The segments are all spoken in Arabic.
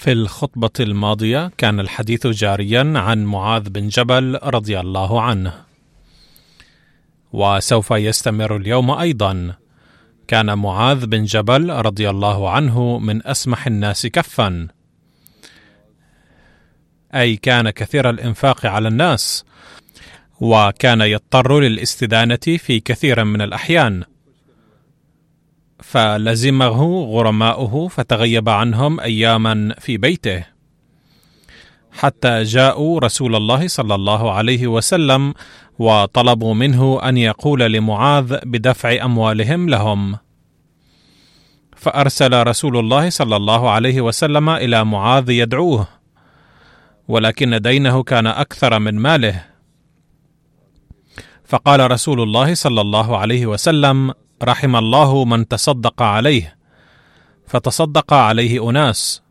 في الخطبة الماضية كان الحديث جاريا عن معاذ بن جبل رضي الله عنه. وسوف يستمر اليوم أيضا. كان معاذ بن جبل رضي الله عنه من أسمح الناس كفا. أي كان كثير الإنفاق على الناس، وكان يضطر للاستدانة في كثير من الأحيان. فلزمه غرماؤه فتغيب عنهم أياما في بيته. حتى جاءوا رسول الله صلى الله عليه وسلم وطلبوا منه أن يقول لمعاذ بدفع أموالهم لهم. فأرسل رسول الله صلى الله عليه وسلم إلى معاذ يدعوه ولكن دينه كان أكثر من ماله. فقال رسول الله صلى الله عليه وسلم رحم الله من تصدق عليه. فتصدق عليه أناس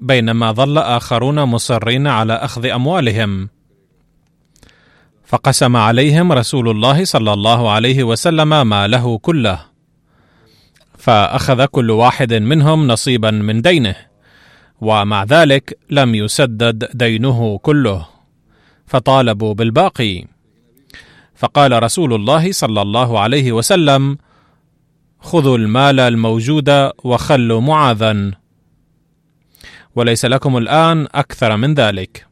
بينما ظل آخرون مصرين على أخذ أموالهم. فقسم عليهم رسول الله صلى الله عليه وسلم ماله كله. فأخذ كل واحد منهم نصيبا من دينه ومع ذلك لم يسدد دينه كله. فطالبوا بالباقي. فقال رسول الله صلى الله عليه وسلم خذوا المال الموجود وخلوا معاذا. وليس لكم الآن أكثر من ذلك.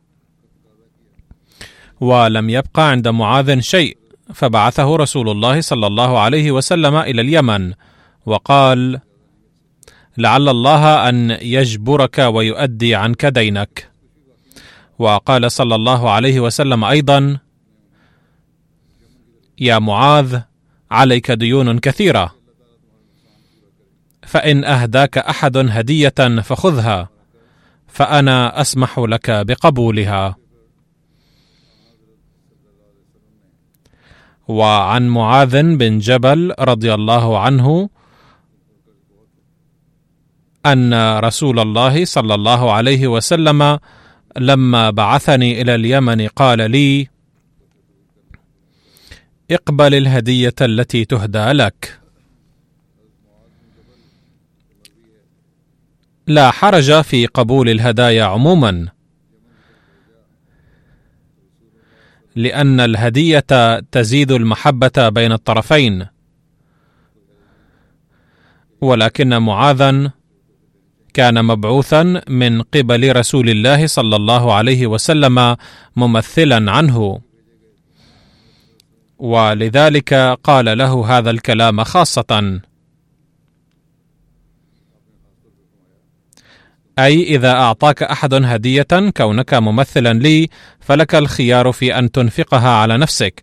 ولم يبقى عند معاذ شيء فبعثه رسول الله صلى الله عليه وسلم إلى اليمن وقال لعل الله أن يجبرك ويؤدي عنك دينك. وقال صلى الله عليه وسلم أيضا يا معاذ عليك ديون كثيرة. فإن أهداك أحد هدية فخذها فأنا أسمح لك بقبولها. وعن معاذ بن جبل رضي الله عنه أن رسول الله صلى الله عليه وسلم لما بعثني إلى اليمن قال لي اقبل الهدية التي تهدى لك. لا حرج في قبول الهدايا عموما. لأن الهدية تزيد المحبة بين الطرفين. ولكن معاذا كان مبعوثا من قبل رسول الله صلى الله عليه وسلم ممثلا عنه. ولذلك قال له هذا الكلام خاصة. أي إذا أعطاك أحد هدية كونك ممثلا لي فلك الخيار في أن تنفقها على نفسك.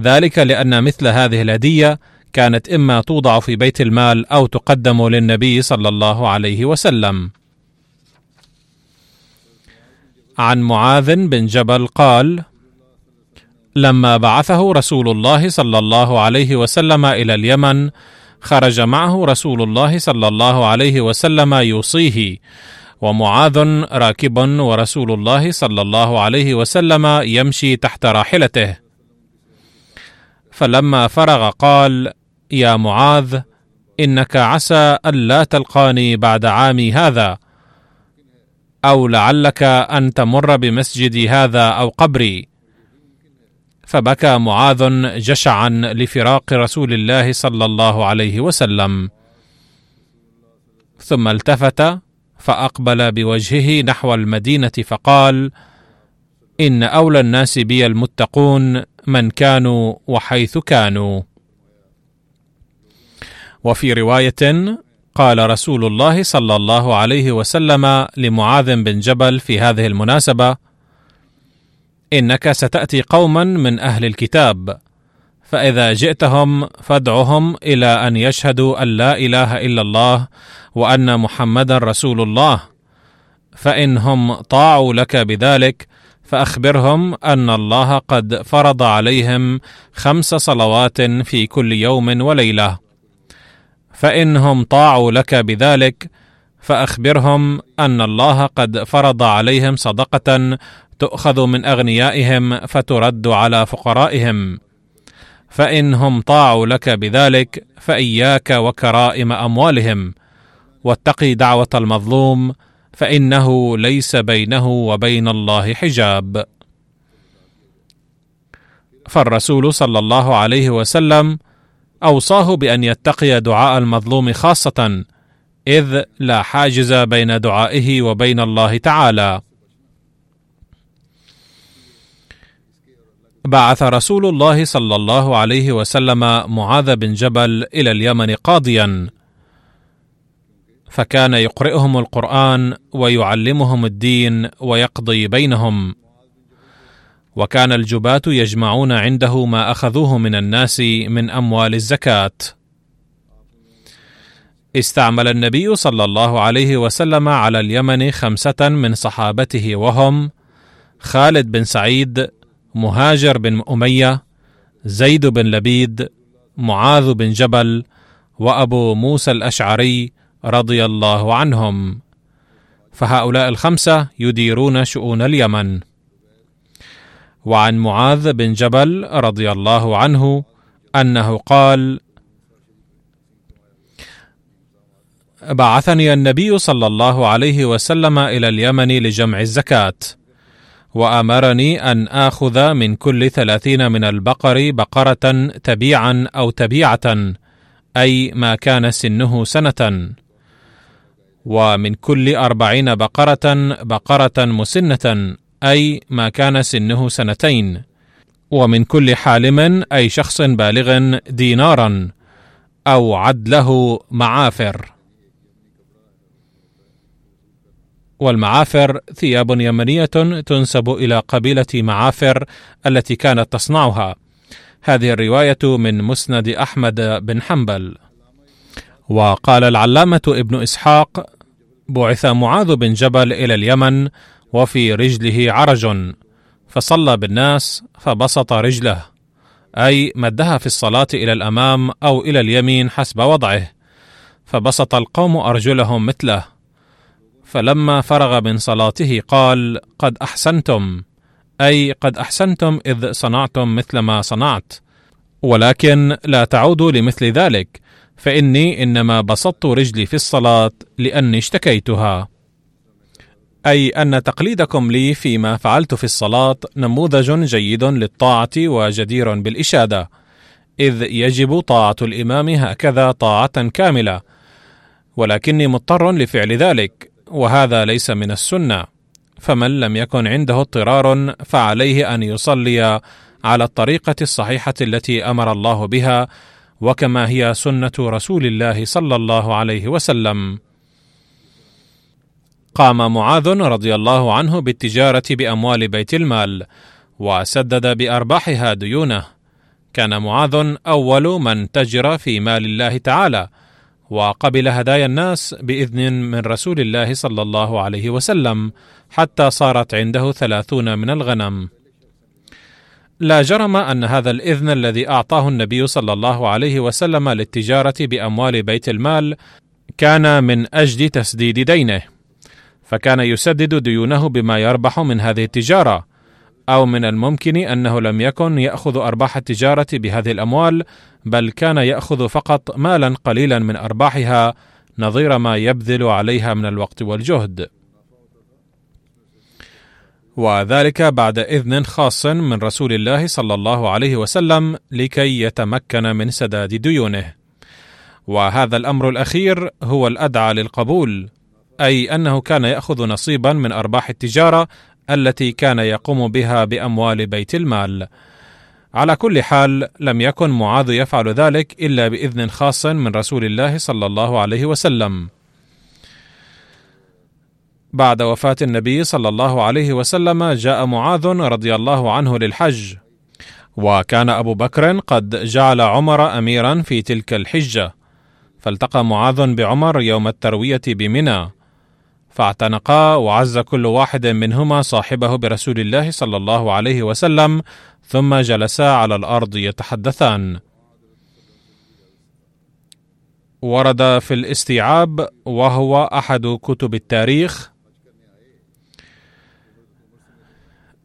ذلك لأن مثل هذه الهدية كانت إما توضع في بيت المال أو تقدم للنبي صلى الله عليه وسلم. عن معاذ بن جبل قال لما بعثه رسول الله صلى الله عليه وسلم إلى اليمن خرج معه رسول الله صلى الله عليه وسلم يوصيه. ومعاذ راكب ورسول الله صلى الله عليه وسلم يمشي تحت راحلته. فلما فرغ قال يا معاذ إنك عسى الا تلقاني بعد عامي هذا أو لعلك أن تمر بمسجدي هذا أو قبري. فبكى معاذ جشعا لفراق رسول الله صلى الله عليه وسلم. ثم التفت فأقبل بوجهه نحو المدينة فقال إن أولى الناس بي المتقون من كانوا وحيث كانوا. وفي رواية قال رسول الله صلى الله عليه وسلم لمعاذ بن جبل في هذه المناسبة إنك ستأتي قوما من أهل الكتاب. فإذا جئتهم فادعهم إلى أن يشهدوا أن لا إله إلا الله وأن محمدا رسول الله. فانهم طاعوا لك بذلك فأخبرهم أن الله قد فرض عليهم خمس صلوات في كل يوم وليلة. فانهم طاعوا لك بذلك فأخبرهم أن الله قد فرض عليهم صدقة تؤخذ من أغنيائهم فترد على فقرائهم. فإنهم طاعوا لك بذلك فإياك وكرائم أموالهم. واتقي دعوة المظلوم فإنه ليس بينه وبين الله حجاب. فالرسول صلى الله عليه وسلم أوصاه بأن يتقي دعاء المظلوم خاصة إذ لا حاجز بين دعائه وبين الله تعالى. بعث رسول الله صلى الله عليه وسلم معاذ بن جبل إلى اليمن قاضيا. فكان يقرئهم القرآن ويعلمهم الدين ويقضي بينهم. وكان الجباة يجمعون عنده ما أخذوه من الناس من أموال الزكاة. استعمل النبي صلى الله عليه وسلم على اليمن خمسة من صحابته وهم خالد بن سعيد مهاجر بن أمية زيد بن لبيد معاذ بن جبل وأبو موسى الأشعري رضي الله عنهم. فهؤلاء الخمسة يديرون شؤون اليمن. وعن معاذ بن جبل رضي الله عنه أنه قال بعثني النبي صلى الله عليه وسلم إلى اليمن لجمع الزكاة. وأمرني أن آخذ من كل ثلاثين من البقر بقرة تبيعا أو تبيعة أي ما كان سنه سنة. ومن كل أربعين بقرة بقرة مسنة أي ما كان سنه سنتين. ومن كل حالم أي شخص بالغ دينارا أو عدله معافر. والمعافر ثياب يمنية تنسب إلى قبيلة معافر التي كانت تصنعها. هذه الرواية من مسند أحمد بن حنبل. وقال العلامة ابن إسحاق بعث معاذ بن جبل إلى اليمن وفي رجله عرج فصلى بالناس فبسط رجله أي مدها في الصلاة إلى الأمام أو إلى اليمين حسب وضعه فبسط القوم أرجلهم مثله فلما فرغ من صلاته قال قد أحسنتم. أي قد أحسنتم إذ صنعتم مثل ما صنعت. ولكن لا تعودوا لمثل ذلك فإني إنما بسطت رجلي في الصلاة لأني اشتكيتها. أي أن تقليدكم لي فيما فعلت في الصلاة نموذج جيد للطاعة وجدير بالإشادة إذ يجب طاعة الإمام هكذا طاعة كاملة ولكني مضطر لفعل ذلك. وهذا ليس من السنة. فمن لم يكن عنده اضطرار فعليه أن يصلي على الطريقة الصحيحة التي أمر الله بها وكما هي سنة رسول الله صلى الله عليه وسلم. قام معاذ رضي الله عنه بالتجارة بأموال بيت المال وسدد بأرباحها ديونه. كان معاذ أول من تجر في مال الله تعالى وقبل هدايا الناس بإذن من رسول الله صلى الله عليه وسلم حتى صارت عنده ثلاثون من الغنم. لا جرم أن هذا الإذن الذي أعطاه النبي صلى الله عليه وسلم للتجارة بأموال بيت المال كان من أجل تسديد دينه فكان يسدد ديونه بما يربح من هذه التجارة أو من الممكن أنه لم يكن يأخذ أرباح التجارة بهذه الأموال بل كان يأخذ فقط مالا قليلا من أرباحها نظير ما يبذل عليها من الوقت والجهد. وذلك بعد إذن خاص من رسول الله صلى الله عليه وسلم لكي يتمكن من سداد ديونه. وهذا الأمر الأخير هو الأدعى للقبول أي أنه كان يأخذ نصيبا من أرباح التجارة التي كان يقوم بها بأموال بيت المال. على كل حال لم يكن معاذ يفعل ذلك إلا بإذن خاص من رسول الله صلى الله عليه وسلم. بعد وفاة النبي صلى الله عليه وسلم جاء معاذ رضي الله عنه للحج. وكان أبو بكر قد جعل عمر أميرا في تلك الحجة. فالتقى معاذ بعمر يوم التروية بمنى. فاعتنقا وعز كل واحد منهما صاحبه برسول الله صلى الله عليه وسلم ثم جلسا على الأرض يتحدثان. ورد في الاستيعاب وهو أحد كتب التاريخ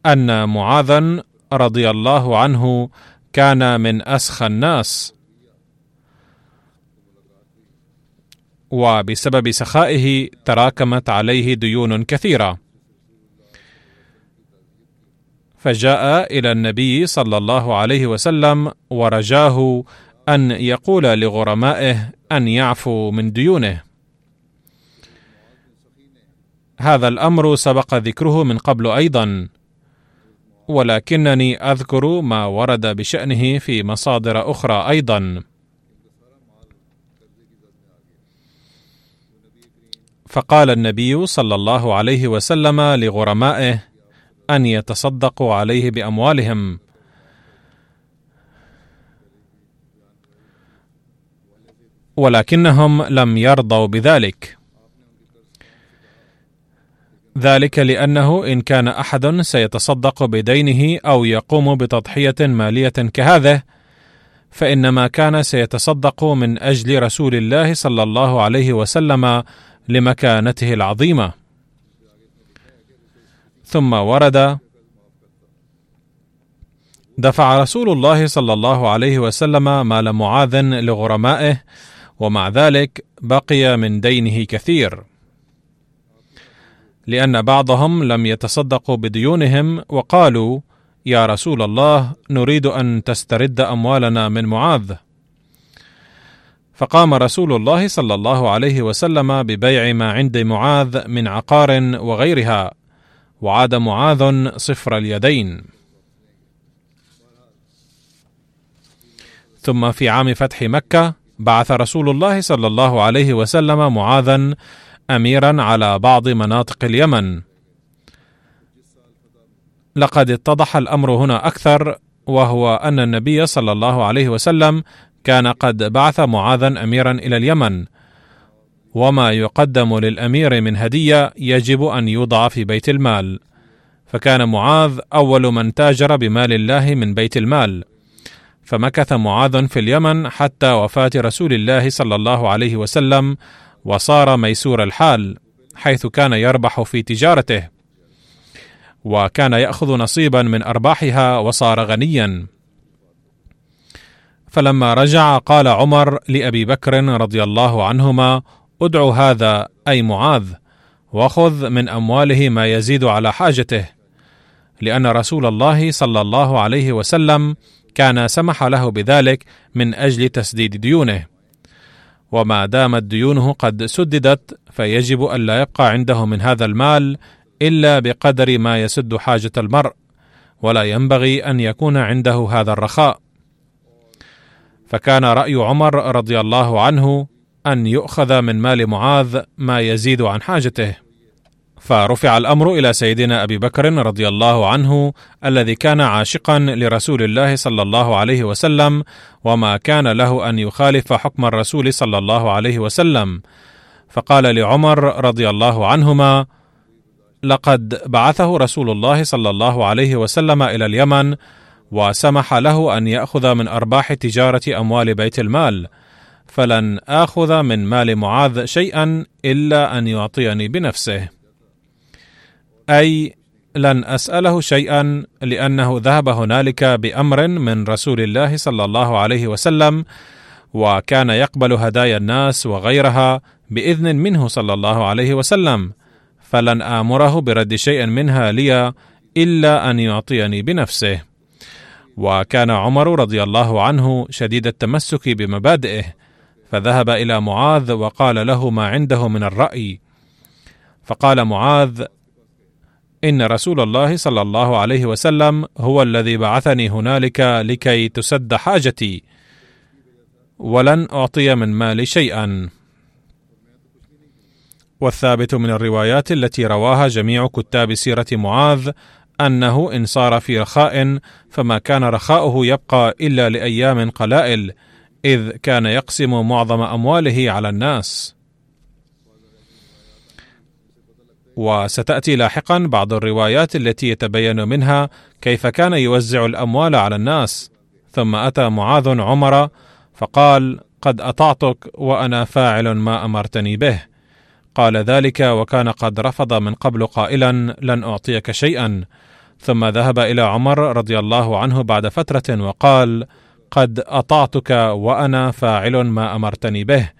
أن معاذا رضي الله عنه كان من أسخى الناس. وبسبب سخائه تراكمت عليه ديون كثيرة. فجاء إلى النبي صلى الله عليه وسلم ورجاه أن يقول لغرمائه أن يعفوا من ديونه. هذا الأمر سبق ذكره من قبل أيضا ولكنني أذكر ما ورد بشأنه في مصادر أخرى أيضا. فقال النبي صلى الله عليه وسلم لغرمائه أن يتصدقوا عليه بأموالهم. ولكنهم لم يرضوا بذلك. ذلك لأنه إن كان أحد سيتصدق بدينه أو يقوم بتضحية مالية كهذه فإنما كان سيتصدق من أجل رسول الله صلى الله عليه وسلم لمكانته العظيمة. ثم ورد دفع رسول الله صلى الله عليه وسلم مال معاذ لغرمائه ومع ذلك بقي من دينه كثير. لأن بعضهم لم يتصدقوا بديونهم وقالوا يا رسول الله نريد أن تسترد أموالنا من معاذ. فقام رسول الله صلى الله عليه وسلم ببيع ما عند معاذ من عقار وغيرها وعاد معاذ صفر اليدين. ثم في عام فتح مكة بعث رسول الله صلى الله عليه وسلم معاذا أميرا على بعض مناطق اليمن. لقد اتضح الأمر هنا أكثر وهو أن النبي صلى الله عليه وسلم كان قد بعث معاذا اميرا إلى اليمن. وما يقدم للأمير من هدية يجب أن يوضع في بيت المال. فكان معاذ أول من تاجر بمال الله من بيت المال. فمكث معاذ في اليمن حتى وفاة رسول الله صلى الله عليه وسلم وصار ميسور الحال حيث كان يربح في تجارته. وكان يأخذ نصيبا من أرباحها وصار غنيا. فلما رجع قال عمر لأبي بكر رضي الله عنهما ادع هذا أي معاذ وخذ من أمواله ما يزيد على حاجته. لأن رسول الله صلى الله عليه وسلم كان سمح له بذلك من أجل تسديد ديونه. وما دامت ديونه قد سددت فيجب الا يبقى عنده من هذا المال إلا بقدر ما يسد حاجة المرء ولا ينبغي أن يكون عنده هذا الرخاء. فكان رأي عمر رضي الله عنه أن يؤخذ من مال معاذ ما يزيد عن حاجته. فرفع الأمر إلى سيدنا أبي بكر رضي الله عنه الذي كان عاشقا لرسول الله صلى الله عليه وسلم وما كان له أن يخالف حكم الرسول صلى الله عليه وسلم. فقال لعمر رضي الله عنهما لقد بعثه رسول الله صلى الله عليه وسلم إلى اليمن وسمح له أن يأخذ من أرباح تجارة أموال بيت المال فلن آخذ من مال معاذ شيئا إلا أن يعطيني بنفسه. أي لن أسأله شيئا لأنه ذهب هنالك بأمر من رسول الله صلى الله عليه وسلم وكان يقبل هدايا الناس وغيرها بإذن منه صلى الله عليه وسلم فلن آمره برد شيء منها لي إلا أن يعطيني بنفسه. وكان عمر رضي الله عنه شديد التمسك بمبادئه فذهب إلى معاذ وقال له ما عنده من الرأي. فقال معاذ إن رسول الله صلى الله عليه وسلم هو الذي بعثني هنالك لكي تسد حاجتي ولن أعطي من مالي شيئا. والثابت من الروايات التي رواها جميع كتاب سيرة معاذ أنه إن صار في رخاء فما كان رخاؤه يبقى إلا لأيام قلائل إذ كان يقسم معظم أمواله على الناس. وستأتي لاحقا بعض الروايات التي يتبين منها كيف كان يوزع الأموال على الناس. ثم أتى معاذ عمر فقال قد أطعتك وأنا فاعل ما أمرتني به. قال ذلك وكان قد رفض من قبل قائلا لن أعطيك شيئا. ثم ذهب إلى عمر رضي الله عنه بعد فترة وقال قد أطعتك وأنا فاعل ما أمرتني به.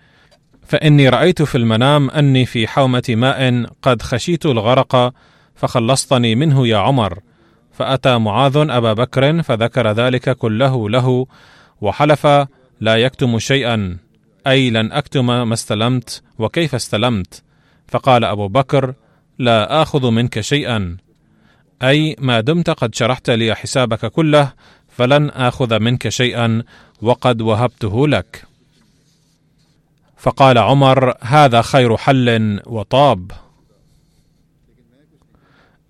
فإني رأيت في المنام أني في حومة ماء قد خشيت الغرق فخلصتني منه يا عمر. فأتى معاذ أبا بكر فذكر ذلك كله له وحلف لا يكتم شيئا أي لن أكتم ما استلمت وكيف استلمت فقال أبو بكر لا آخذ منك شيئا أي ما دمت قد شرحت لي حسابك كله فلن آخذ منك شيئا وقد وهبته لك. فقال عمر هذا خير حل وطاب.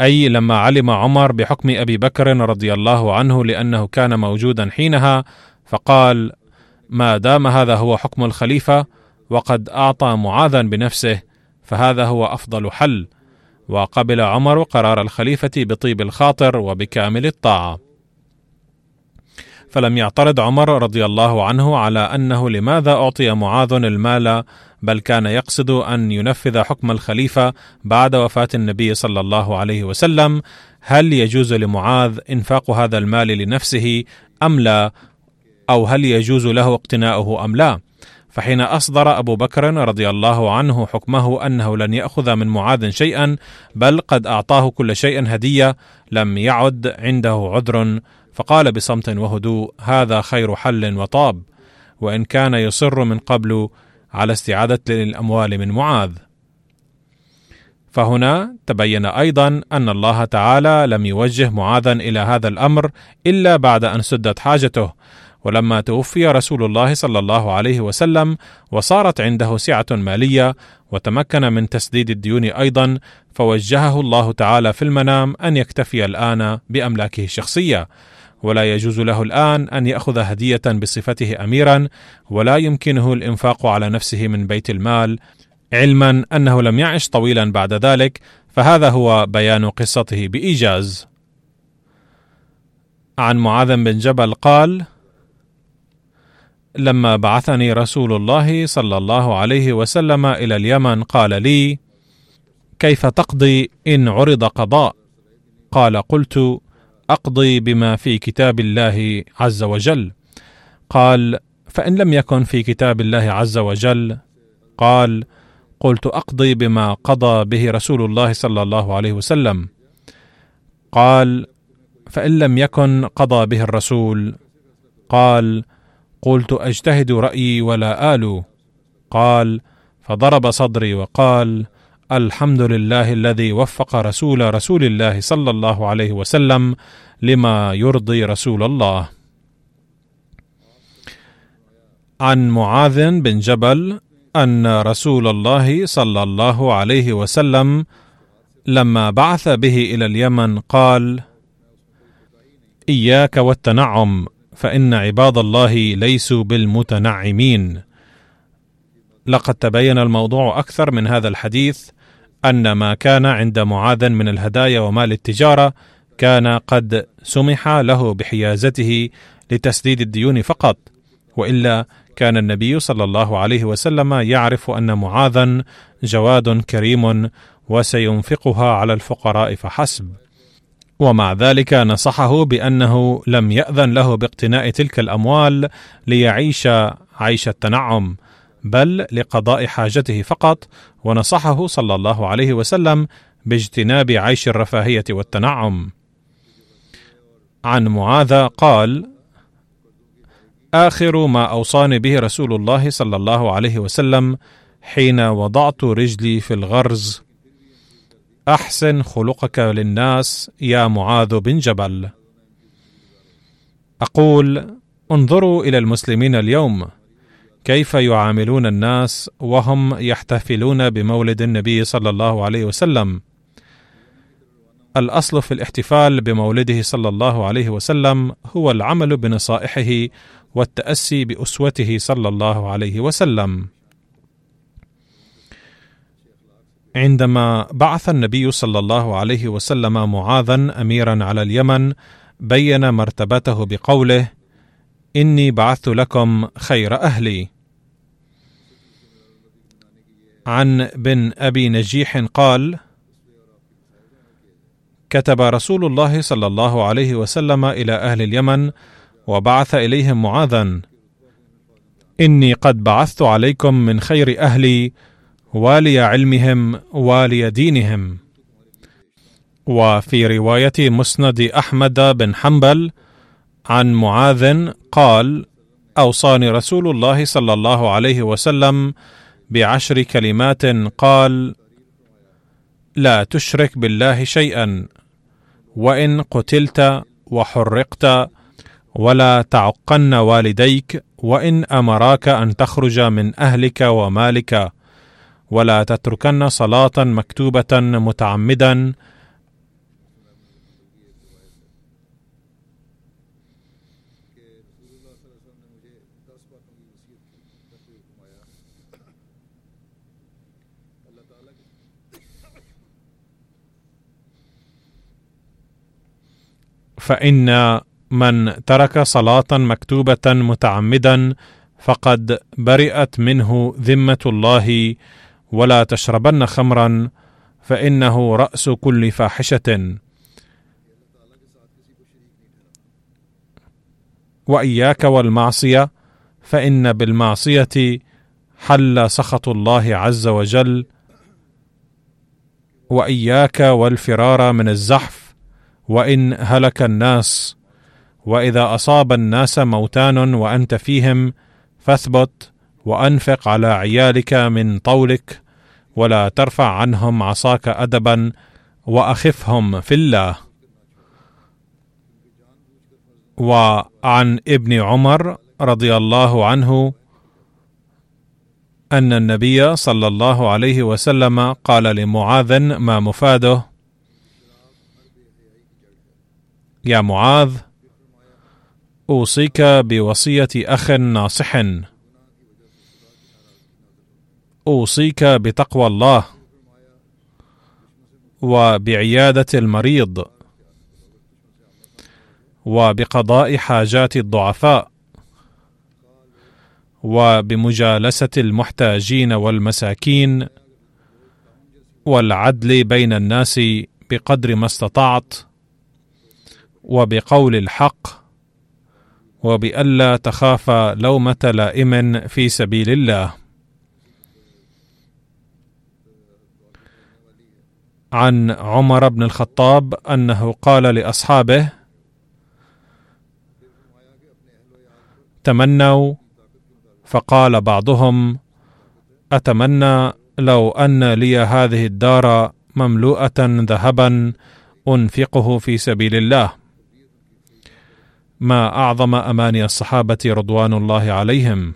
أي لما علم عمر بحكم أبي بكر رضي الله عنه لأنه كان موجودا حينها فقال ما دام هذا هو حكم الخليفة وقد أعطى معاذا بنفسه فهذا هو أفضل حل. وقبل عمر قرار الخليفة بطيب الخاطر وبكامل الطاعة. فلم يعترض عمر رضي الله عنه على أنه لماذا أعطي معاذ المال بل كان يقصد أن ينفذ حكم الخليفة بعد وفاة النبي صلى الله عليه وسلم. هل يجوز لمعاذ إنفاق هذا المال لنفسه أم لا؟ أو هل يجوز له اقتناؤه أم لا؟ فحين أصدر أبو بكر رضي الله عنه حكمه أنه لن يأخذ من معاذ شيئا بل قد أعطاه كل شيء هدية لم يعد عنده عذر فقال بصمت وهدوء هذا خير حل وطاب وإن كان يصر من قبل على استعادة الاموال من معاذ. فهنا تبين أيضا أن الله تعالى لم يوجه معاذا إلى هذا الأمر إلا بعد أن سدت حاجته ولما توفي رسول الله صلى الله عليه وسلم وصارت عنده سعة مالية وتمكن من تسديد الديون أيضا فوجهه الله تعالى في المنام أن يكتفي الآن بأملاكه الشخصية. ولا يجوز له الآن أن يأخذ هدية بصفته اميرا ولا يمكنه الإنفاق على نفسه من بيت المال علما أنه لم يعش طويلا بعد ذلك فهذا هو بيان قصته بإيجاز. عن معاذ بن جبل قال لما بعثني رسول الله صلى الله عليه وسلم إلى اليمن قال لي كيف تقضي إن عرض قضاء؟ قال قلت أقضي بما في كتاب الله عز وجل. قال فإن لم يكن في كتاب الله عز وجل؟ قال قلت أقضي بما قضى به رسول الله صلى الله عليه وسلم. قال فإن لم يكن قضى به الرسول؟ قال قلت أجتهد رأيي ولا آل. قال فضرب صدري وقال الحمد لله الذي وفق رسول رسول الله صلى الله عليه وسلم لما يرضي رسول الله. عن معاذ بن جبل أن رسول الله صلى الله عليه وسلم لما بعث به إلى اليمن قال إياك والتنعم فإن عباد الله ليسوا بالمتنعمين. لقد تبين الموضوع أكثر من هذا الحديث أن ما كان عند معاذ من الهدايا ومال التجارة كان قد سمح له بحيازته لتسديد الديون فقط وإلا كان النبي صلى الله عليه وسلم يعرف أن معاذا جواد كريم وسينفقها على الفقراء فحسب. ومع ذلك نصحه بأنه لم يأذن له باقتناء تلك الأموال ليعيش عيش التنعم بل لقضاء حاجته فقط. ونصحه صلى الله عليه وسلم باجتناب عيش الرفاهية والتنعم. عن معاذ قال آخر ما أوصاني به رسول الله صلى الله عليه وسلم حين وضعت رجلي في الغرز أحسن خلقك للناس يا معاذ بن جبل. أقول انظروا إلى المسلمين اليوم. كيف يعاملون الناس وهم يحتفلون بمولد النبي صلى الله عليه وسلم؟ الأصل في الاحتفال بمولده صلى الله عليه وسلم هو العمل بنصائحه والتأسي بأسوته صلى الله عليه وسلم. عندما بعث النبي صلى الله عليه وسلم معاذا اميرا على اليمن بين مرتبته بقوله إني بعثت لكم خير أهلي. عن بن أبي نجيح قال كتب رسول الله صلى الله عليه وسلم إلى أهل اليمن وبعث إليهم معاذا. إني قد بعثت عليكم من خير أهلي والي علمهم والي دينهم. وفي رواية مسند أحمد بن حنبل عن معاذ قال أوصاني رسول الله صلى الله عليه وسلم بعشر كلمات قال لا تشرك بالله شيئا وإن قتلت وحرقت ولا تعقن والديك وإن أمراك أن تخرج من أهلك ومالك. ولا تتركن صلاة مكتوبة متعمدا. فإن من ترك صلاة مكتوبة متعمدا فقد برئت منه ذمة الله ولا تشربن خمرا فإنه رأس كل فاحشة. وإياك والمعصية فإن بالمعصية حل سخط الله عز وجل. وإياك والفرار من الزحف وإن هلك الناس. وإذا أصاب الناس موتان وأنت فيهم فاثبت وأنفق على عيالك من طولك. ولا ترفع عنهم عصاك ادبا وأخفهم في الله. وعن ابن عمر رضي الله عنه أن النبي صلى الله عليه وسلم قال لمعاذ ما مفاده. يا معاذ أوصيك بوصية أخ ناصح. أوصيك بتقوى الله وبعيادة المريض وبقضاء حاجات الضعفاء وبمجالسة المحتاجين والمساكين والعدل بين الناس بقدر ما استطعت وبقول الحق وبألا تخاف لومة لائم في سبيل الله. عن عمر بن الخطاب أنه قال لأصحابه تمنوا؟ فقال بعضهم أتمنى لو أن لي هذه الدار مملوءة ذهبا أنفقه في سبيل الله. ما أعظم أماني الصحابة رضوان الله عليهم.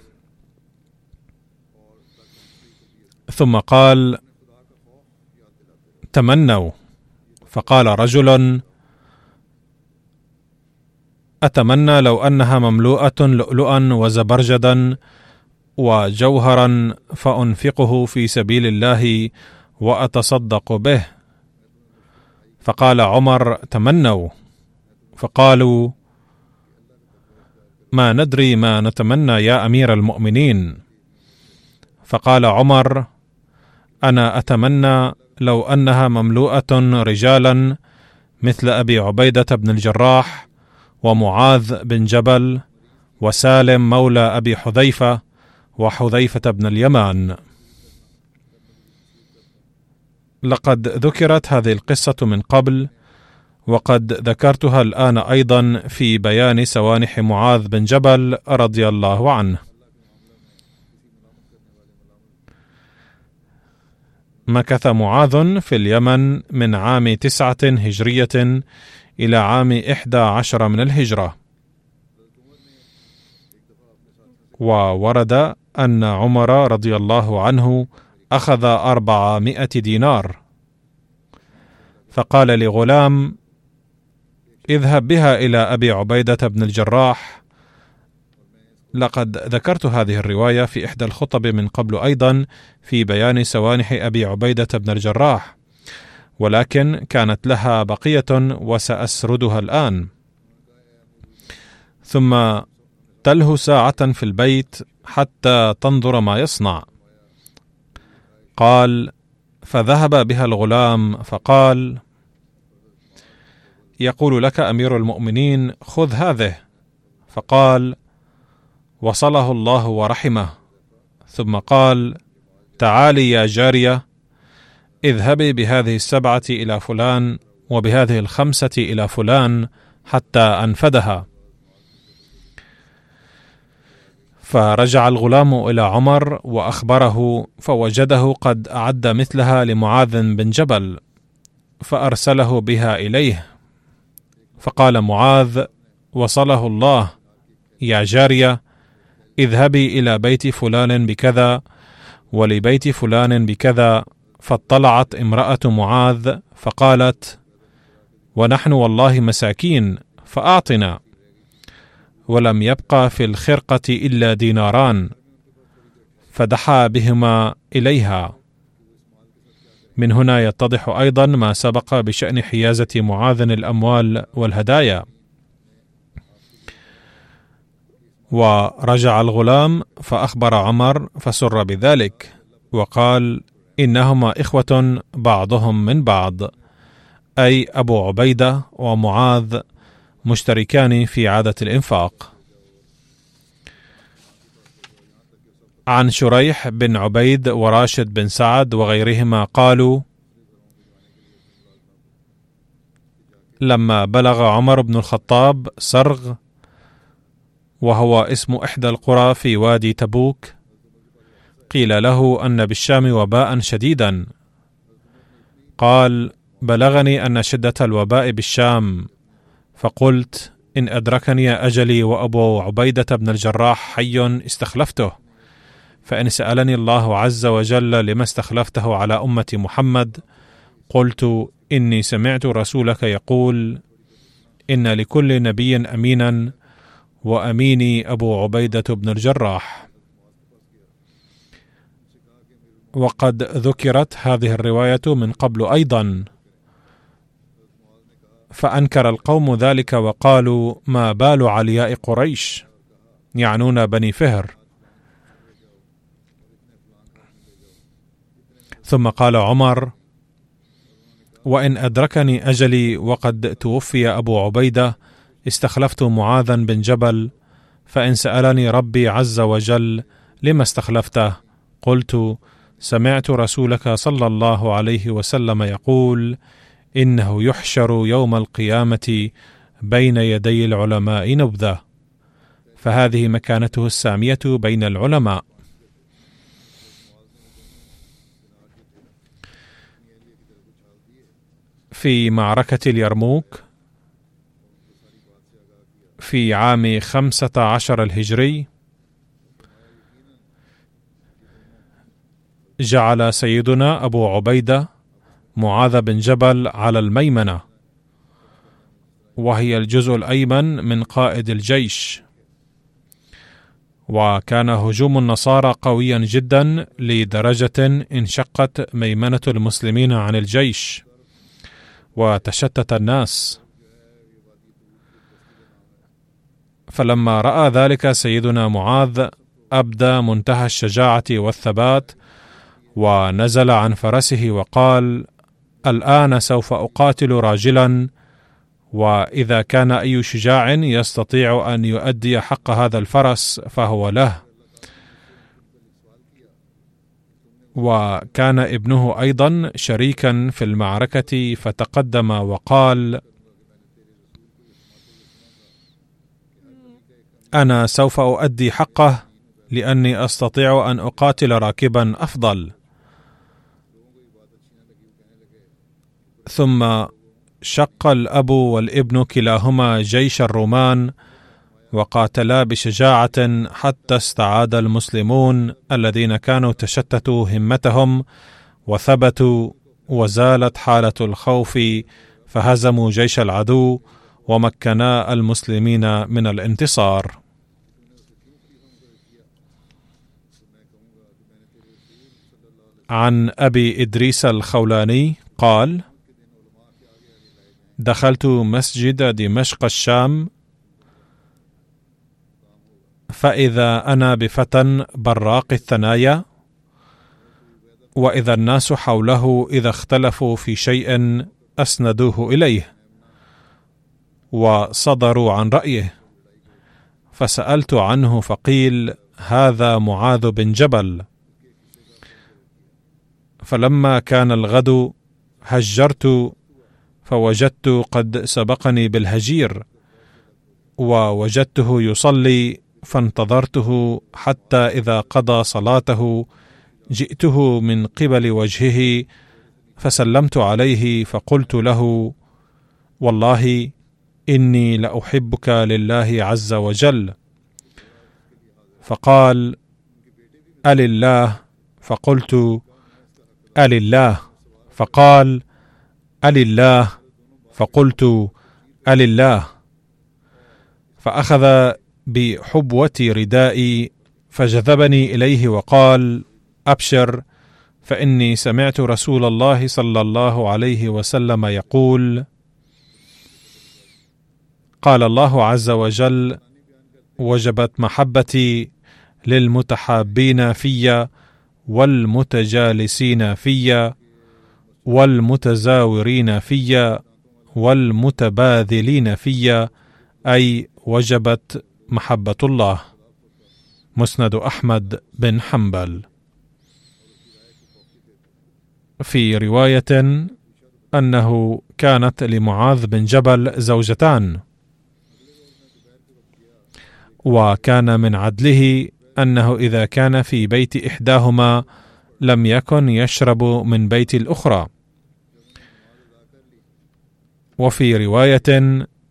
ثم قال تمنوا؟ فقال رجل أتمنى لو أنها مملوءة لؤلؤا وزبرجدا وجوهرا فأنفقه في سبيل الله وأتصدق به. فقال عمر تمنوا؟ فقالوا ما ندري ما نتمنى يا أمير المؤمنين. فقال عمر أنا أتمنى لو أنها مملوءة رجالا مثل أبي عبيدة بن الجراح ومعاذ بن جبل وسالم مولى أبي حذيفة وحذيفة بن اليمان. لقد ذكرت هذه القصة من قبل وقد ذكرتها الآن أيضا في بيان سوانح معاذ بن جبل رضي الله عنه. مكث معاذ في اليمن من عام تسعة هجرية إلى عام إحدى عشر من الهجرة. وورد أن عمر رضي الله عنه أخذ أربعمائة دينار. فقال لغلام اذهب بها إلى أبي عبيدة بن الجراح لقد ذكرت هذه الرواية في إحدى الخطب من قبل أيضا في بيان سوانح أبي عبيدة بن الجراح ولكن كانت لها بقية وسأسردها الآن. ثم تله ساعة في البيت حتى تنظر ما يصنع. قال فذهب بها الغلام فقال يقول لك أمير المؤمنين خذ هذه. فقال وصله الله ورحمه. ثم قال تعالي يا جارية اذهبي بهذه السبعة إلى فلان وبهذه الخمسة إلى فلان حتى انفدها فرجع الغلام إلى عمر وأخبره فوجده قد أعد مثلها لمعاذ بن جبل فأرسله بها إليه. فقال معاذ وصله الله يا جارية اذهبي إلى بيت فلان بكذا ولبيت فلان بكذا فاطلعت امرأة معاذ فقالت ونحن والله مساكين فأعطنا. ولم يبقى في الخرقة إلا ديناران فدحى بهما إليها. من هنا يتضح أيضا ما سبق بشأن حيازة معاذ الأموال والهدايا. ورجع الغلام فأخبر عمر فسر بذلك وقال إنهما إخوة بعضهم من بعض أي أبو عبيدة ومعاذ مشتركان في عادة الإنفاق. عن شريح بن عبيد وراشد بن سعد وغيرهما قالوا لما بلغ عمر بن الخطاب سرغ وهو اسم إحدى القرى في وادي تبوك. قيل له أن بالشام وباء شديدا. قال بلغني أن شدة الوباء بالشام. فقلت إن أدركني أجلي وأبو عبيدة بن الجراح حي استخلفته. فإن سألني الله عز وجل لما استخلفته على أمة محمد قلت إني سمعت رسولك يقول إن لكل نبي أمينا. وأميني أبو عبيدة بن الجراح. وقد ذكرت هذه الرواية من قبل أيضا. فأنكر القوم ذلك وقالوا ما بال علياء قريش؟ يعنون بني فهر. ثم قال عمر وإن أدركني أجلي وقد توفي أبو عبيدة استخلفت معاذا بن جبل فإن سألني ربي عز وجل لما استخلفته؟ قلت سمعت رسولك صلى الله عليه وسلم يقول إنه يحشر يوم القيامة بين يدي العلماء نبذة. فهذه مكانته السامية بين العلماء. في معركة اليرموك في عام خمسة عشر الهجري جعل سيدنا أبو عبيدة معاذ بن جبل على الميمنة وهي الجزء الأيمن من قائد الجيش. وكان هجوم النصارى قويا جدا لدرجة انشقت ميمنة المسلمين عن الجيش وتشتت الناس. فلما رأى ذلك سيدنا معاذ أبدى منتهى الشجاعة والثبات ونزل عن فرسه وقال الآن سوف أقاتل راجلا وإذا كان أي شجاع يستطيع أن يؤدي حق هذا الفرس فهو له. وكان ابنه أيضا شريكا في المعركة فتقدم وقال أنا سوف أؤدي حقه لأني أستطيع أن أقاتل راكبا أفضل. ثم شق الأب والابن كلاهما جيش الرومان وقاتلا بشجاعة حتى استعاد المسلمون الذين كانوا تشتتوا همتهم وثبتوا وزالت حالة الخوف فهزموا جيش العدو ومكنا المسلمين من الانتصار. عن أبي إدريس الخولاني قال دخلت مسجد دمشق الشام فإذا أنا بفتى براق الثنايا وإذا الناس حوله إذا اختلفوا في شيء أسندوه إليه. وصدروا عن رأيه. فسألت عنه فقيل هذا معاذ بن جبل. فلما كان الغد هجرت فوجدت قد سبقني بالهجير ووجدته يصلي فانتظرته حتى إذا قضى صلاته جئته من قبل وجهه فسلمت عليه فقلت له والله إني لأحبك لله عز وجل. فقال ألله؟ فقلت ألله. فقال ألله؟ فقلت ألله. فأخذ بحبوة ردائي فجذبني إليه وقال أبشر فإني سمعت رسول الله صلى الله عليه وسلم يقول قال الله عز وجل وجبت محبتي للمتحابين في والمتجالسين في والمتزاورين في والمتباذلين في أي وجبت محبة الله. مسند أحمد بن حنبل. في رواية أنه كانت لمعاذ بن جبل زوجتان. وكان من عدله أنه إذا كان في بيت إحداهما لم يكن يشرب من بيت الأخرى. وفي رواية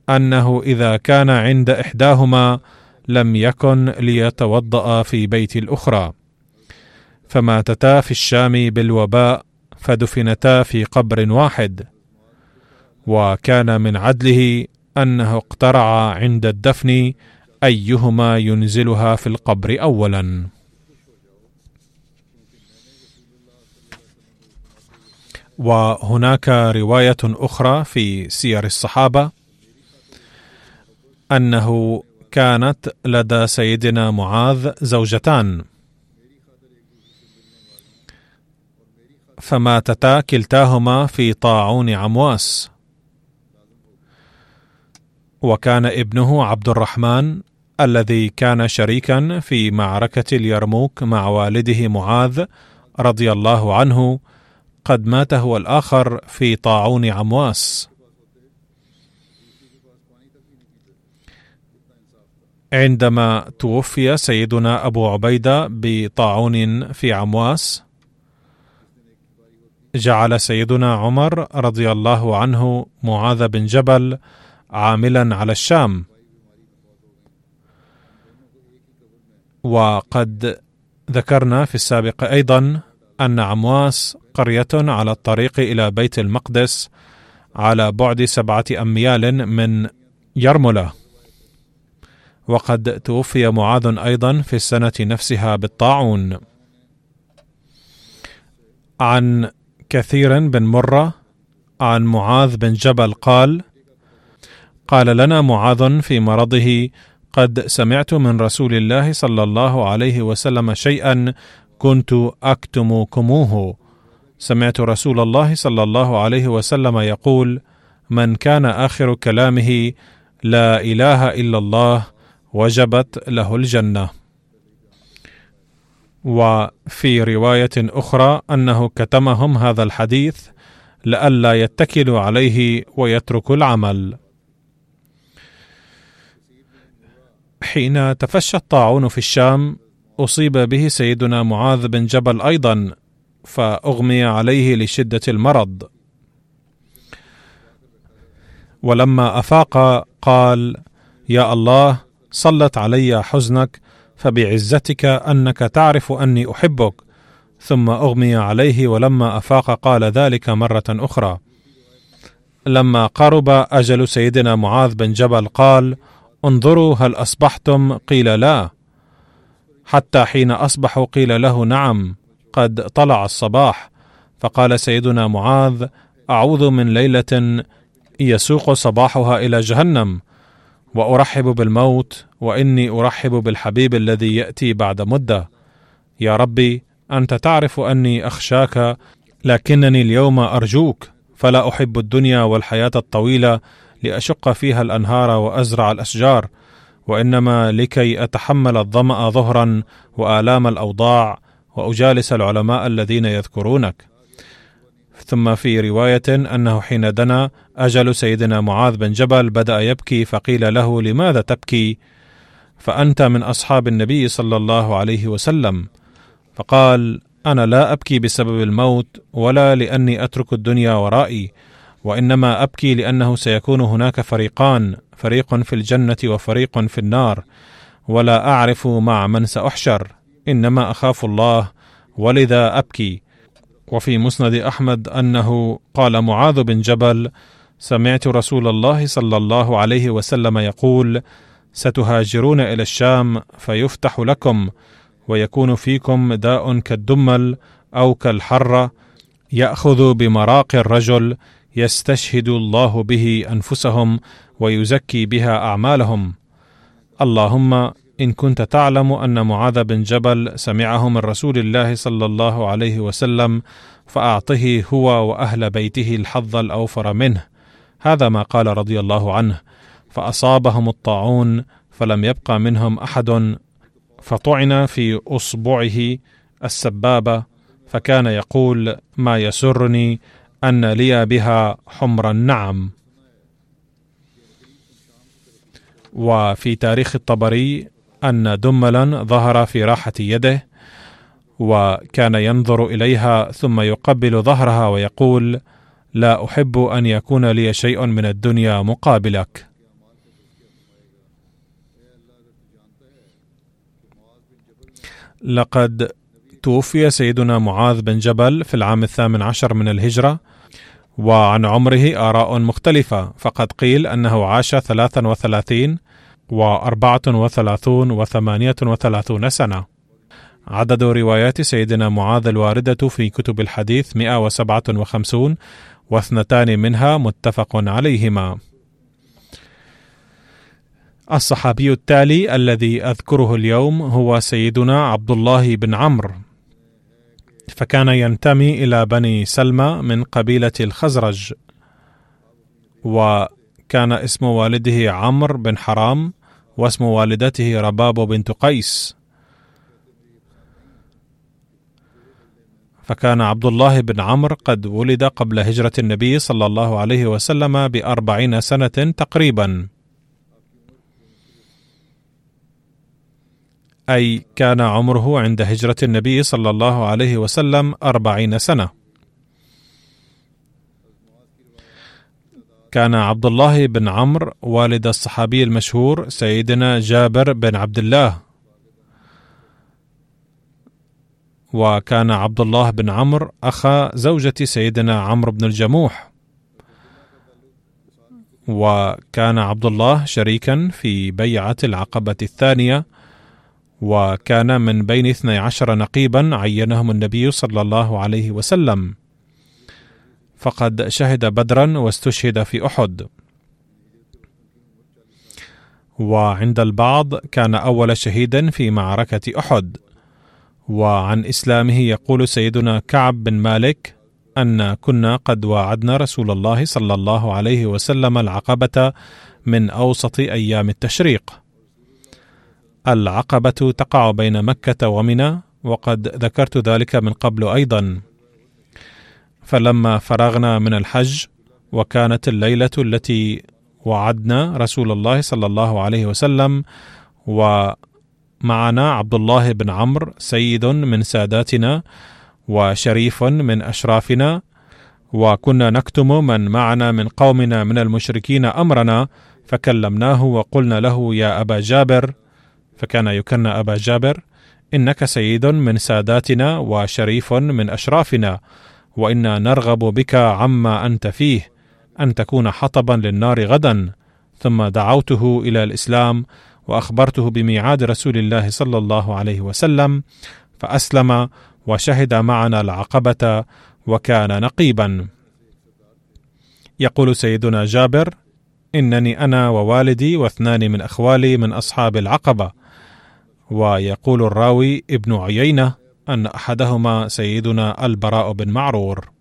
أنه إذا كان عند إحداهما لم يكن ليتوضأ في بيت الأخرى. فماتتا في الشام بالوباء فدفنتا في قبر واحد. وكان من عدله أنه اقترع عند الدفن أيهما ينزلها في القبر اولا؟ وهناك رواية أخرى في سير الصحابة أنه كانت لدى سيدنا معاذ زوجتان. فماتتا كلتاهما في طاعون عمواس. وكان ابنه عبد الرحمن الذي كان شريكا في معركة اليرموك مع والده معاذ رضي الله عنه قد مات هو الآخر في طاعون عمواس. عندما توفي سيدنا أبو عبيدة بطاعون في عمواس جعل سيدنا عمر رضي الله عنه معاذ بن جبل عاملا على الشام. وقد ذكرنا في السابق أيضا أن عمواس قرية على الطريق إلى بيت المقدس على بعد سبعة أميال من يرملة. وقد توفي معاذ أيضا في السنة نفسها بالطاعون. عن كثير بن مرة عن معاذ بن جبل قال قال لنا معاذ في مرضه قد سمعت من رسول الله صلى الله عليه وسلم شيئا كنت أكتمكموه. سمعت رسول الله صلى الله عليه وسلم يقول من كان آخر كلامه لا إله إلا الله وجبت له الجنة. وفي رواية أخرى أنه كتمهم هذا الحديث لئلا يتكلوا عليه ويتركوا العمل. حين تفشى الطاعون في الشام أصيب به سيدنا معاذ بن جبل أيضا فأغمي عليه لشدة المرض. ولما أفاق قال يا الله صلت علي حزنك فبعزتك أنك تعرف أني أحبك. ثم أغمي عليه ولما أفاق قال ذلك مرة أخرى. لما قرب أجل سيدنا معاذ بن جبل قال انظروا هل أصبحتم؟ قيل لا. حتى حين أصبحوا قيل له نعم قد طلع الصباح. فقال سيدنا معاذ أعوذ من ليلة يسوق صباحها إلى جهنم وأرحب بالموت وإني أرحب بالحبيب الذي يأتي بعد مدة. يا ربي أنت تعرف أني أخشاك لكنني اليوم أرجوك فلا أحب الدنيا والحياة الطويلة لأشق فيها الأنهار وأزرع الأشجار وإنما لكي أتحمل الظمأ ظهرا وآلام الأوضاع وأجالس العلماء الذين يذكرونك. ثم في رواية أنه حين دنا أجل سيدنا معاذ بن جبل بدأ يبكي فقيل له لماذا تبكي؟ فأنت من أصحاب النبي صلى الله عليه وسلم. فقال أنا لا أبكي بسبب الموت ولا لأني أترك الدنيا ورائي. وإنما أبكي لأنه سيكون هناك فريقان فريق في الجنة وفريق في النار ولا أعرف مع من سأحشر إنما أخاف الله ولذا أبكي. وفي مسند أحمد أنه قال معاذ بن جبل سمعت رسول الله صلى الله عليه وسلم يقول ستهاجرون إلى الشام فيفتح لكم ويكون فيكم داء كالدمل أو كالحرة يأخذ بمراق الرجل يستشهد الله به أنفسهم ويزكي بها أعمالهم. اللهم إن كنت تعلم أن معاذ بن جبل سمعه من رسول الله صلى الله عليه وسلم فأعطه هو وأهل بيته الحظ الأوفر منه. هذا ما قال رضي الله عنه. فأصابهم الطاعون فلم يبقى منهم أحد. فطعن في أصبعه السبابة فكان يقول ما يسرني أن لي بها حمر النعم وفي تاريخ الطبري أن دملا ظهر في راحة يده وكان ينظر إليها ثم يقبل ظهرها ويقول لا أحب أن يكون لي شيء من الدنيا مقابلك. لقد توفي سيدنا معاذ بن جبل في العام الثامن عشر من الهجرة وعن عمره آراء مختلفة فقد قيل أنه عاش ثلاثا وثلاثين وأربعة وثلاثون وثمانية وثلاثون سنة. عدد روايات سيدنا معاذ الواردة في كتب الحديث 157 واثنتان منها متفق عليهما. الصحابي التالي الذي أذكره اليوم هو سيدنا عبد الله بن عمرو. فكان ينتمي إلى بني سلمى من قبيلة الخزرج وكان اسم والده عمرو بن حرام واسم والدته رباب بنت قيس. فكان عبد الله بن عمرو قد ولد قبل هجرة النبي صلى الله عليه وسلم بأربعين سنة تقريبا. أي كان عمره عند هجرة النبي صلى الله عليه وسلم أربعين سنة. كان عبد الله بن عمرو والد الصحابي المشهور سيدنا جابر بن عبد الله. وكان عبد الله بن عمرو أخا زوجة سيدنا عمرو بن الجموح. وكان عبد الله شريكا في بيعة العقبة الثانية وكان من بين اثني عشر نقيبا عينهم النبي صلى الله عليه وسلم. فقد شهد بدرا واستشهد في أحد. وعند البعض كان أول شهيد في معركة أحد. وعن إسلامه يقول سيدنا كعب بن مالك أن كنا قد واعدنا رسول الله صلى الله عليه وسلم العقبة من أوسط أيام التشريق. العقبة تقع بين مكة ومنى وقد ذكرت ذلك من قبل أيضا. فلما فرغنا من الحج وكانت الليلة التي وعدنا رسول الله صلى الله عليه وسلم ومعنا عبد الله بن عمرو سيد من ساداتنا وشريف من أشرافنا وكنا نكتم من معنا من قومنا من المشركين أمرنا فكلمناه وقلنا له يا أبا جابر فكان يكن أبا جابر إنك سيد من ساداتنا وشريف من أشرافنا وإنا نرغب بك عما أنت فيه أن تكون حطبا للنار غدا. ثم دعوته إلى الإسلام وأخبرته بميعاد رسول الله صلى الله عليه وسلم فأسلم وشهد معنا العقبة وكان نقيبا. يقول سيدنا جابر إنني أنا ووالدي واثنان من أخوالي من أصحاب العقبة. ويقول الراوي ابن عيينة أن أحدهما سيدنا البراء بن معرور.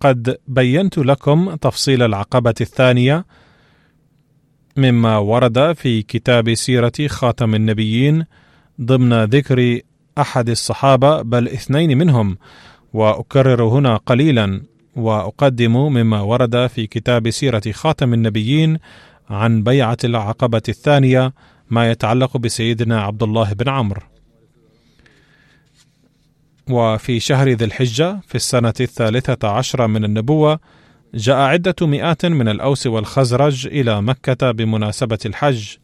قد بينت لكم تفصيل العقبة الثانية مما ورد في كتاب سيرة خاتم النبيين ضمن ذكر أحد الصحابة بل اثنين منهم وأكرر هنا قليلا وأقدم مما ورد في كتاب سيرة خاتم النبيين عن بيعة العقبة الثانية ما يتعلق بسيدنا عبد الله بن عمرو. وفي شهر ذي الحجة في السنة الثالثة عشرة من النبوة جاء عدة مئات من الأوس والخزرج إلى مكة بمناسبة الحج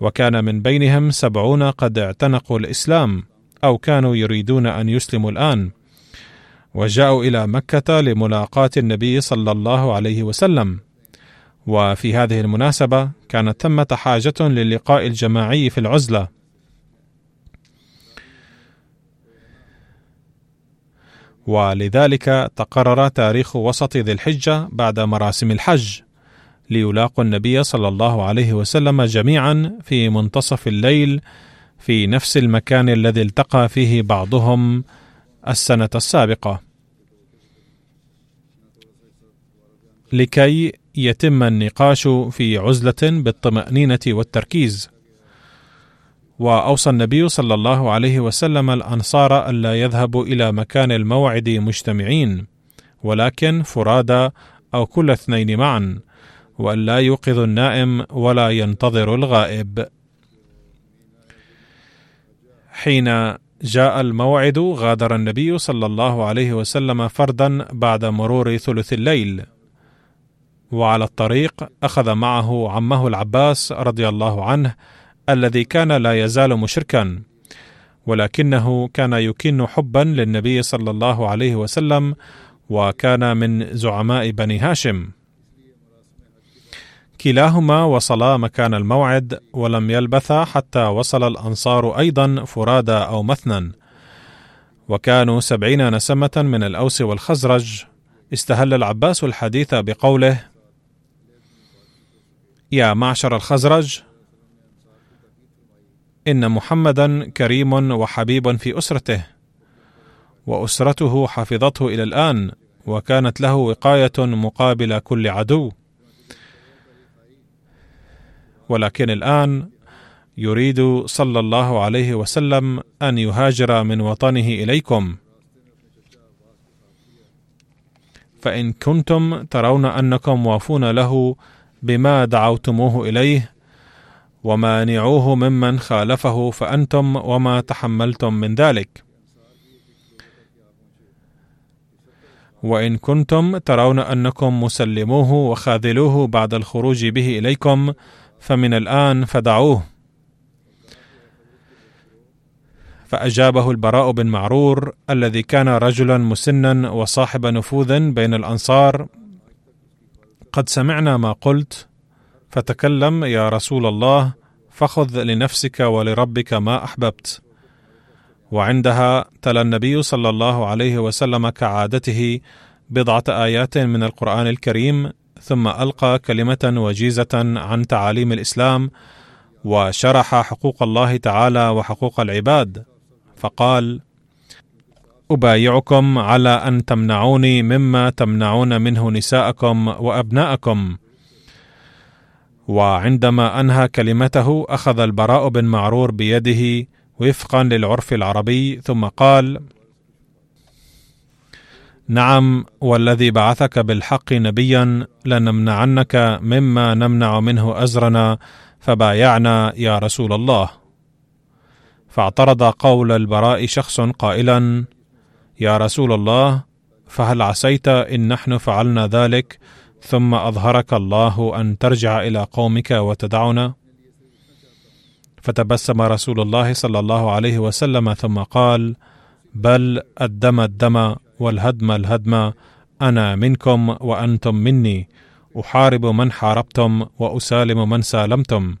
وكان من بينهم سبعون قد اعتنقوا الإسلام أو كانوا يريدون أن يسلموا الآن وجاءوا إلى مكة لملاقاة النبي صلى الله عليه وسلم. وفي هذه المناسبة كانت ثمة حاجة للقاء الجماعي في العزلة ولذلك تقرر تاريخ وسط ذي الحجة بعد مراسم الحج ليلاقوا النبي صلى الله عليه وسلم جميعا في منتصف الليل في نفس المكان الذي التقى فيه بعضهم السنة السابقة. لكي يتم النقاش في عزلة بالطمأنينة والتركيز. وأوصى النبي صلى الله عليه وسلم الأنصار ألا يذهبوا إلى مكان الموعد مجتمعين ولكن فرادى أو كل اثنين معا وألا يوقظ النائم ولا ينتظر الغائب. حين جاء الموعد غادر النبي صلى الله عليه وسلم فردا بعد مرور ثلث الليل. وعلى الطريق أخذ معه عمه العباس رضي الله عنه الذي كان لا يزال مشركا ولكنه كان يكن حبا للنبي صلى الله عليه وسلم وكان من زعماء بني هاشم. كلاهما وصلا مكان الموعد ولم يلبثا حتى وصل الأنصار أيضا فرادى أو مثنى وكانوا سبعين نسمة من الأوس والخزرج. استهل العباس الحديث بقوله يا معشر الخزرج إن محمدا كريم وحبيب في أسرته وأسرته حفظته إلى الآن وكانت له وقاية مقابل كل عدو. ولكن الآن يريد صلى الله عليه وسلم أن يهاجر من وطنه إليكم. فإن كنتم ترون أنكم وافون له بما دعوتموه إليه ومانعوه ممن خالفه فأنتم وما تحملتم من ذلك. وإن كنتم ترون أنكم مسلموه وخاذلوه بعد الخروج به إليكم فمن الآن فدعوه. فأجابه البراء بن معرور الذي كان رجلا مسنا وصاحب نفوذ بين الأنصار قد سمعنا ما قلت فتكلم يا رسول الله فخذ لنفسك ولربك ما أحببت. وعندها تلا النبي صلى الله عليه وسلم كعادته بضعة آيات من القرآن الكريم ثم ألقى كلمة وجيزة عن تعاليم الإسلام وشرح حقوق الله تعالى وحقوق العباد. فقال أبايعكم على أن تمنعوني مما تمنعون منه نساءكم وأبناءكم. وعندما أنهى كلمته أخذ البراء بن معرور بيده وفقا للعرف العربي ثم قال نعم والذي بعثك بالحق نبيا لنمنعنك مما نمنع منه أزرنا فبايعنا يا رسول الله. فاعترض قول البراء شخص قائلا يا رسول الله فهل عسيت إن نحن فعلنا ذلك؟ ثم أظهرك الله أن ترجع إلى قومك وتدعنا فتبسم رسول الله صلى الله عليه وسلم ثم قال بل الدم الدم والهدم الهدم أنا منكم وأنتم مني أحارب من حاربتم وأسالم من سالمتم.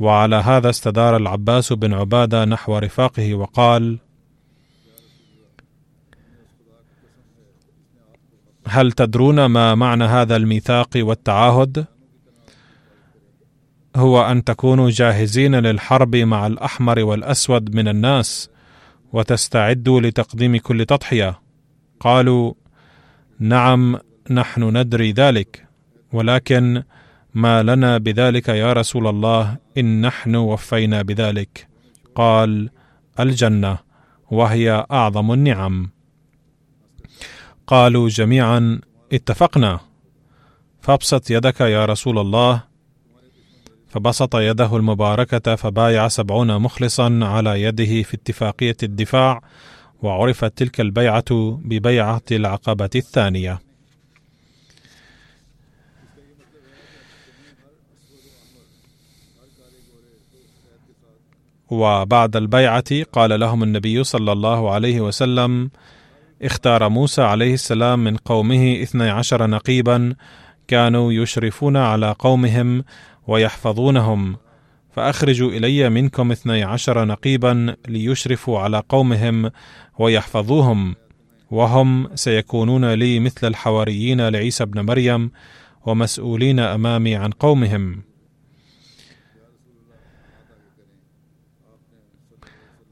وعلى هذا استدار العباس بن عبادة نحو رفاقه وقال هل تدرون ما معنى هذا الميثاق والتعاهد؟ هو أن تكونوا جاهزين للحرب مع الأحمر والأسود من الناس وتستعدوا لتقديم كل تضحية. قالوا نعم نحن ندري ذلك ولكن ما لنا بذلك يا رسول الله إن نحن وفينا بذلك. قال الجنة وهي أعظم النعم. قالوا جميعا اتفقنا. فابسط يدك يا رسول الله. فبسط يده المباركة فبايع سبعون مخلصا على يده في اتفاقية الدفاع وعرفت تلك البيعة ببيعة العقبة الثانية. وبعد البيعة قال لهم النبي صلى الله عليه وسلم اختار موسى عليه السلام من قومه اثني عشر نقيبا كانوا يشرفون على قومهم ويحفظونهم. فأخرجوا إلي منكم اثني عشر نقيبا ليشرفوا على قومهم ويحفظوهم وهم سيكونون لي مثل الحواريين لعيسى ابن مريم ومسؤولين أمامي عن قومهم.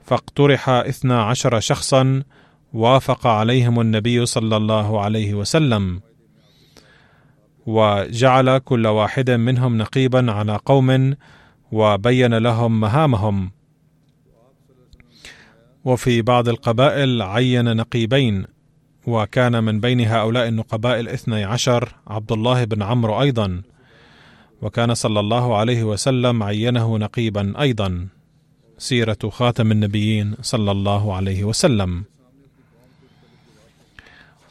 فاقترح اثنا عشر شخصا وافق عليهم النبي صلى الله عليه وسلم. وجعل كل واحد منهم نقيبا على قوم وبين لهم مهامهم. وفي بعض القبائل عين نقيبين وكان من بين هؤلاء النقباء الاثني عشر عبد الله بن عمرو أيضا. وكان صلى الله عليه وسلم عينه نقيبا أيضا. سيرة خاتم النبيين صلى الله عليه وسلم.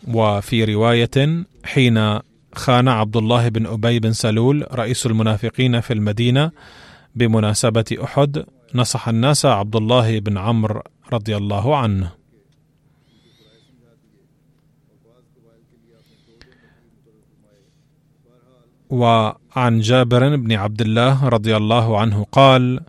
وفي رواية حين خان عبد الله بن أبي بن سلول رئيس المنافقين في المدينة بمناسبة أحد نصح الناس عبد الله بن عمرو رضي الله عنه. وعن جابر بن عبد الله رضي الله عنه قال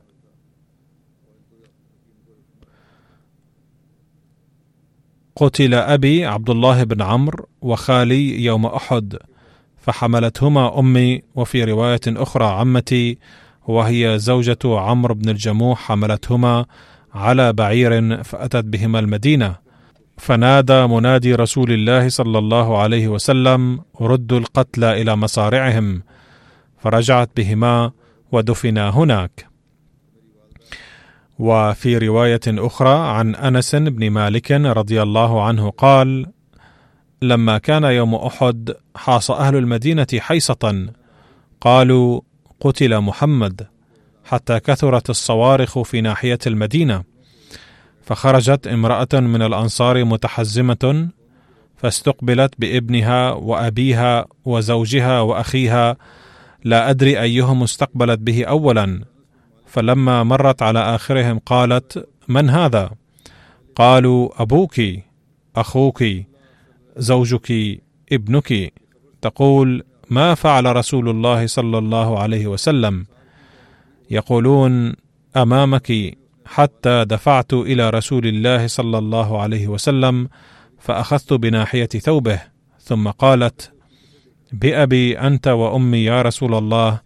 قتل أبي عبد الله بن عمرو وخالي يوم أحد فحملتهما أمي وفي رواية أخرى عمتي وهي زوجة عمرو بن الجموح حملتهما على بعير فأتت بهما المدينة. فنادى منادي رسول الله صلى الله عليه وسلم ردوا القتلى إلى مصارعهم فرجعت بهما ودفنا هناك. وفي رواية أخرى عن أنس بن مالك رضي الله عنه قال: لما كان يوم أحد حاص أهل المدينة حيصة قالوا قتل محمد حتى كثرت الصوارخ في ناحية المدينة. فخرجت امرأة من الأنصار متحزمة فاستقبلت بابنها وأبيها وزوجها وأخيها. لا أدري أيهم استقبلت به اولا فلما مرت على آخرهم قالت من هذا؟ قالوا أبوك أخوك زوجك ابنك. تقول ما فعل رسول الله صلى الله عليه وسلم؟ يقولون أمامك حتى دفعت إلى رسول الله صلى الله عليه وسلم فأخذت بناحية ثوبه. ثم قالت بأبي أنت وأمي يا رسول الله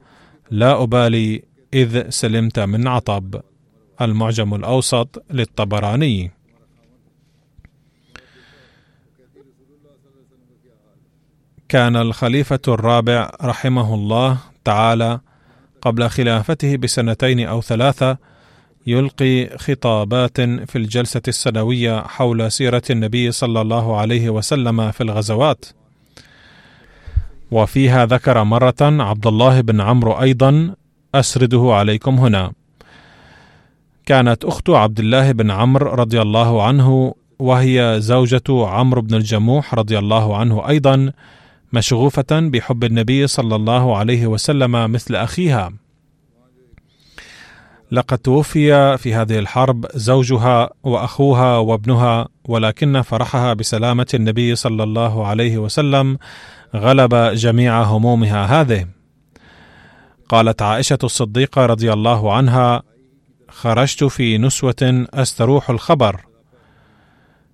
لا أبالي إذ سلمت من عطب المعجم الأوسط للطبراني. كان الخليفة الرابع رحمه الله تعالى قبل خلافته بسنتين أو ثلاثة يلقي خطابات في الجلسة السنوية حول سيرة النبي صلى الله عليه وسلم في الغزوات. وفيها ذكر مرة عبد الله بن عمرو أيضا أسرده عليكم هنا. كانت أخت عبد الله بن عمرو رضي الله عنه وهي زوجة عمرو بن الجموح رضي الله عنه أيضا مشغوفة بحب النبي صلى الله عليه وسلم مثل أخيها. لقد توفي في هذه الحرب زوجها وأخوها وابنها ولكن فرحها بسلامة النبي صلى الله عليه وسلم غلب جميع همومها هذه. قالت عائشة الصديقة رضي الله عنها خرجت في نسوة أستروح الخبر.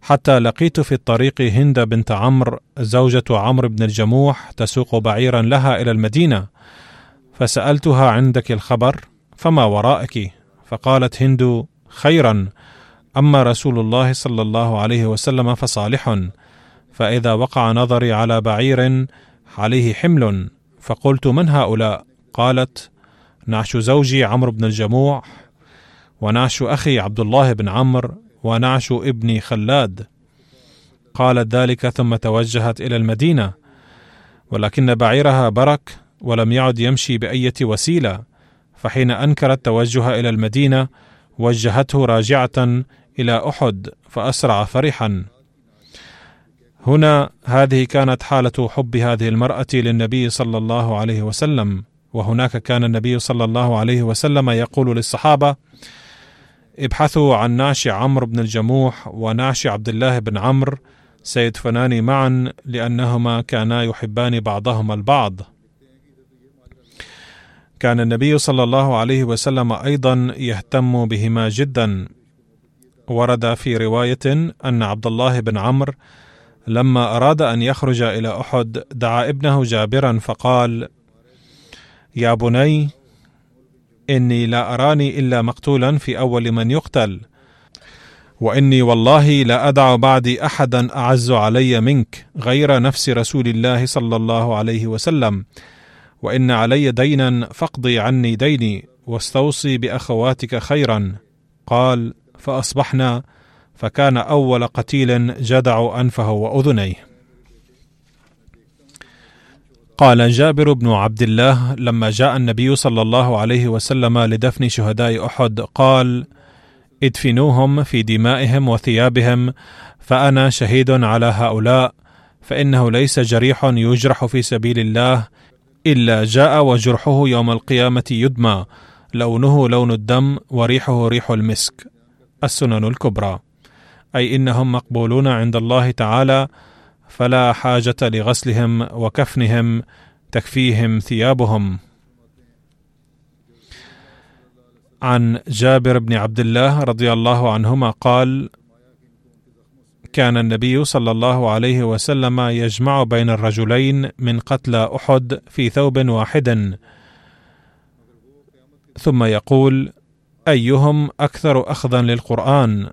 حتى لقيت في الطريق هند بنت عمرو زوجة عمرو بن الجموح تسوق بعيرا لها إلى المدينة فسألتها عندك الخبر؟ فما ورائك؟ فقالت هند خيرا أما رسول الله صلى الله عليه وسلم فصالح فإذا وقع نظري على بعير عليه حمل فقلت من هؤلاء؟ قالت نعش زوجي عمرو بن الجموح ونعش أخي عبد الله بن عمرو ونعش ابني خلاد. قالت ذلك ثم توجهت إلى المدينة ولكن بعيرها برك ولم يعد يمشي بأية وسيلة فحين أنكر التوجه إلى المدينة وجهته راجعة إلى أحد فأسرع فرحا. هنا هذه كانت حالة حب هذه المرأة للنبي صلى الله عليه وسلم. وهناك كان النبي صلى الله عليه وسلم يقول للصحابة ابحثوا عن نعش عمرو بن الجموح ونعش عبد الله بن عمرو سيدفنان معا لأنهما كانا يحبان بعضهما البعض. كان النبي صلى الله عليه وسلم أيضا يهتم بهما جدا. ورد في رواية أن عبد الله بن عمرو لما أراد أن يخرج إلى أحد دعا ابنه جابرا فقال يا بني إني لا أراني إلا مقتولا في أول من يقتل. وإني والله لا أدع بعدي احدا أعز علي منك غير نفس رسول الله صلى الله عليه وسلم. وإن علي دينا فاقضي عني ديني واستوصي بأخواتك خيرا. قال فأصبحنا فكان أول قتيل جدع أنفه وأذنيه. قال جابر بن عبد الله لما جاء النبي صلى الله عليه وسلم لدفن شهداء أحد قال ادفنوهم في دمائهم وثيابهم فأنا شهيد على هؤلاء فإنه ليس جريح يجرح في سبيل الله إلا جاء وجرحه يوم القيامة يدمى لونه لون الدم وريحه ريح المسك. السنن الكبرى. أي إنهم مقبولون عند الله تعالى فلا حاجة لغسلهم وكفنهم تكفيهم ثيابهم. عن جابر بن عبد الله رضي الله عنهما قال كان النبي صلى الله عليه وسلم يجمع بين الرجلين من قتلى أحد في ثوب واحد. ثم يقول أيهم أكثر اخذا للقرآن؟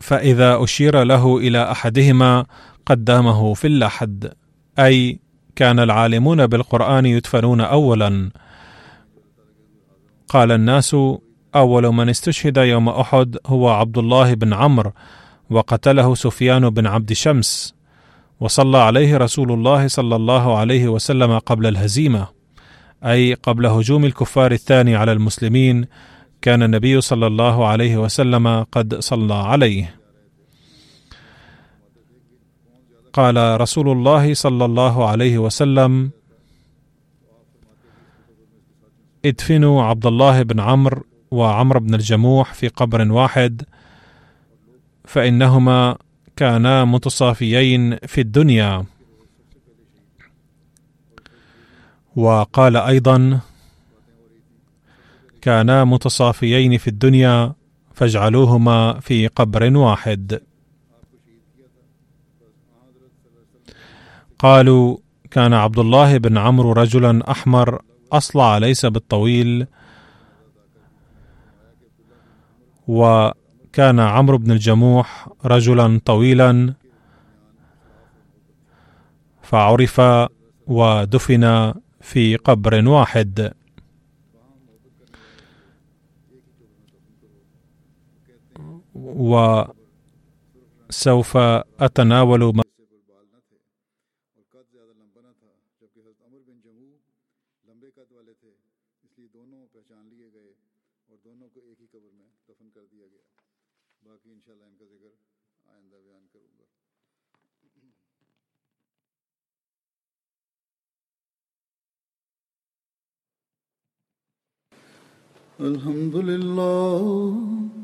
فإذا أشير له إلى أحدهما قدامه في اللحد أي كان العالمون بالقرآن يدفنون اولا. قال الناس أول من استشهد يوم أحد هو عبد الله بن عمرو وقتله سفيان بن عبد شمس. وصلى عليه رسول الله صلى الله عليه وسلم قبل الهزيمة أي قبل هجوم الكفار الثاني على المسلمين كان النبي صلى الله عليه وسلم قد صلى عليه. قال رسول الله صلى الله عليه وسلم ادفنوا عبد الله بن عمرو وعمرو بن الجموح في قبر واحد فإنهما كانا متصافيين في الدنيا. وقال أيضا كانا متصافيين في الدنيا فاجعلوهما في قبر واحد. قالوا كان عبد الله بن عمرو رجلا أحمر أصلع ليس بالطويل. وكان عمرو بن الجموح رجلا طويلا. فعرف ودفن في قبر واحد. وسوف أتناول ما الحمد لله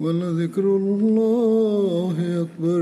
ولذكر الله أكبر.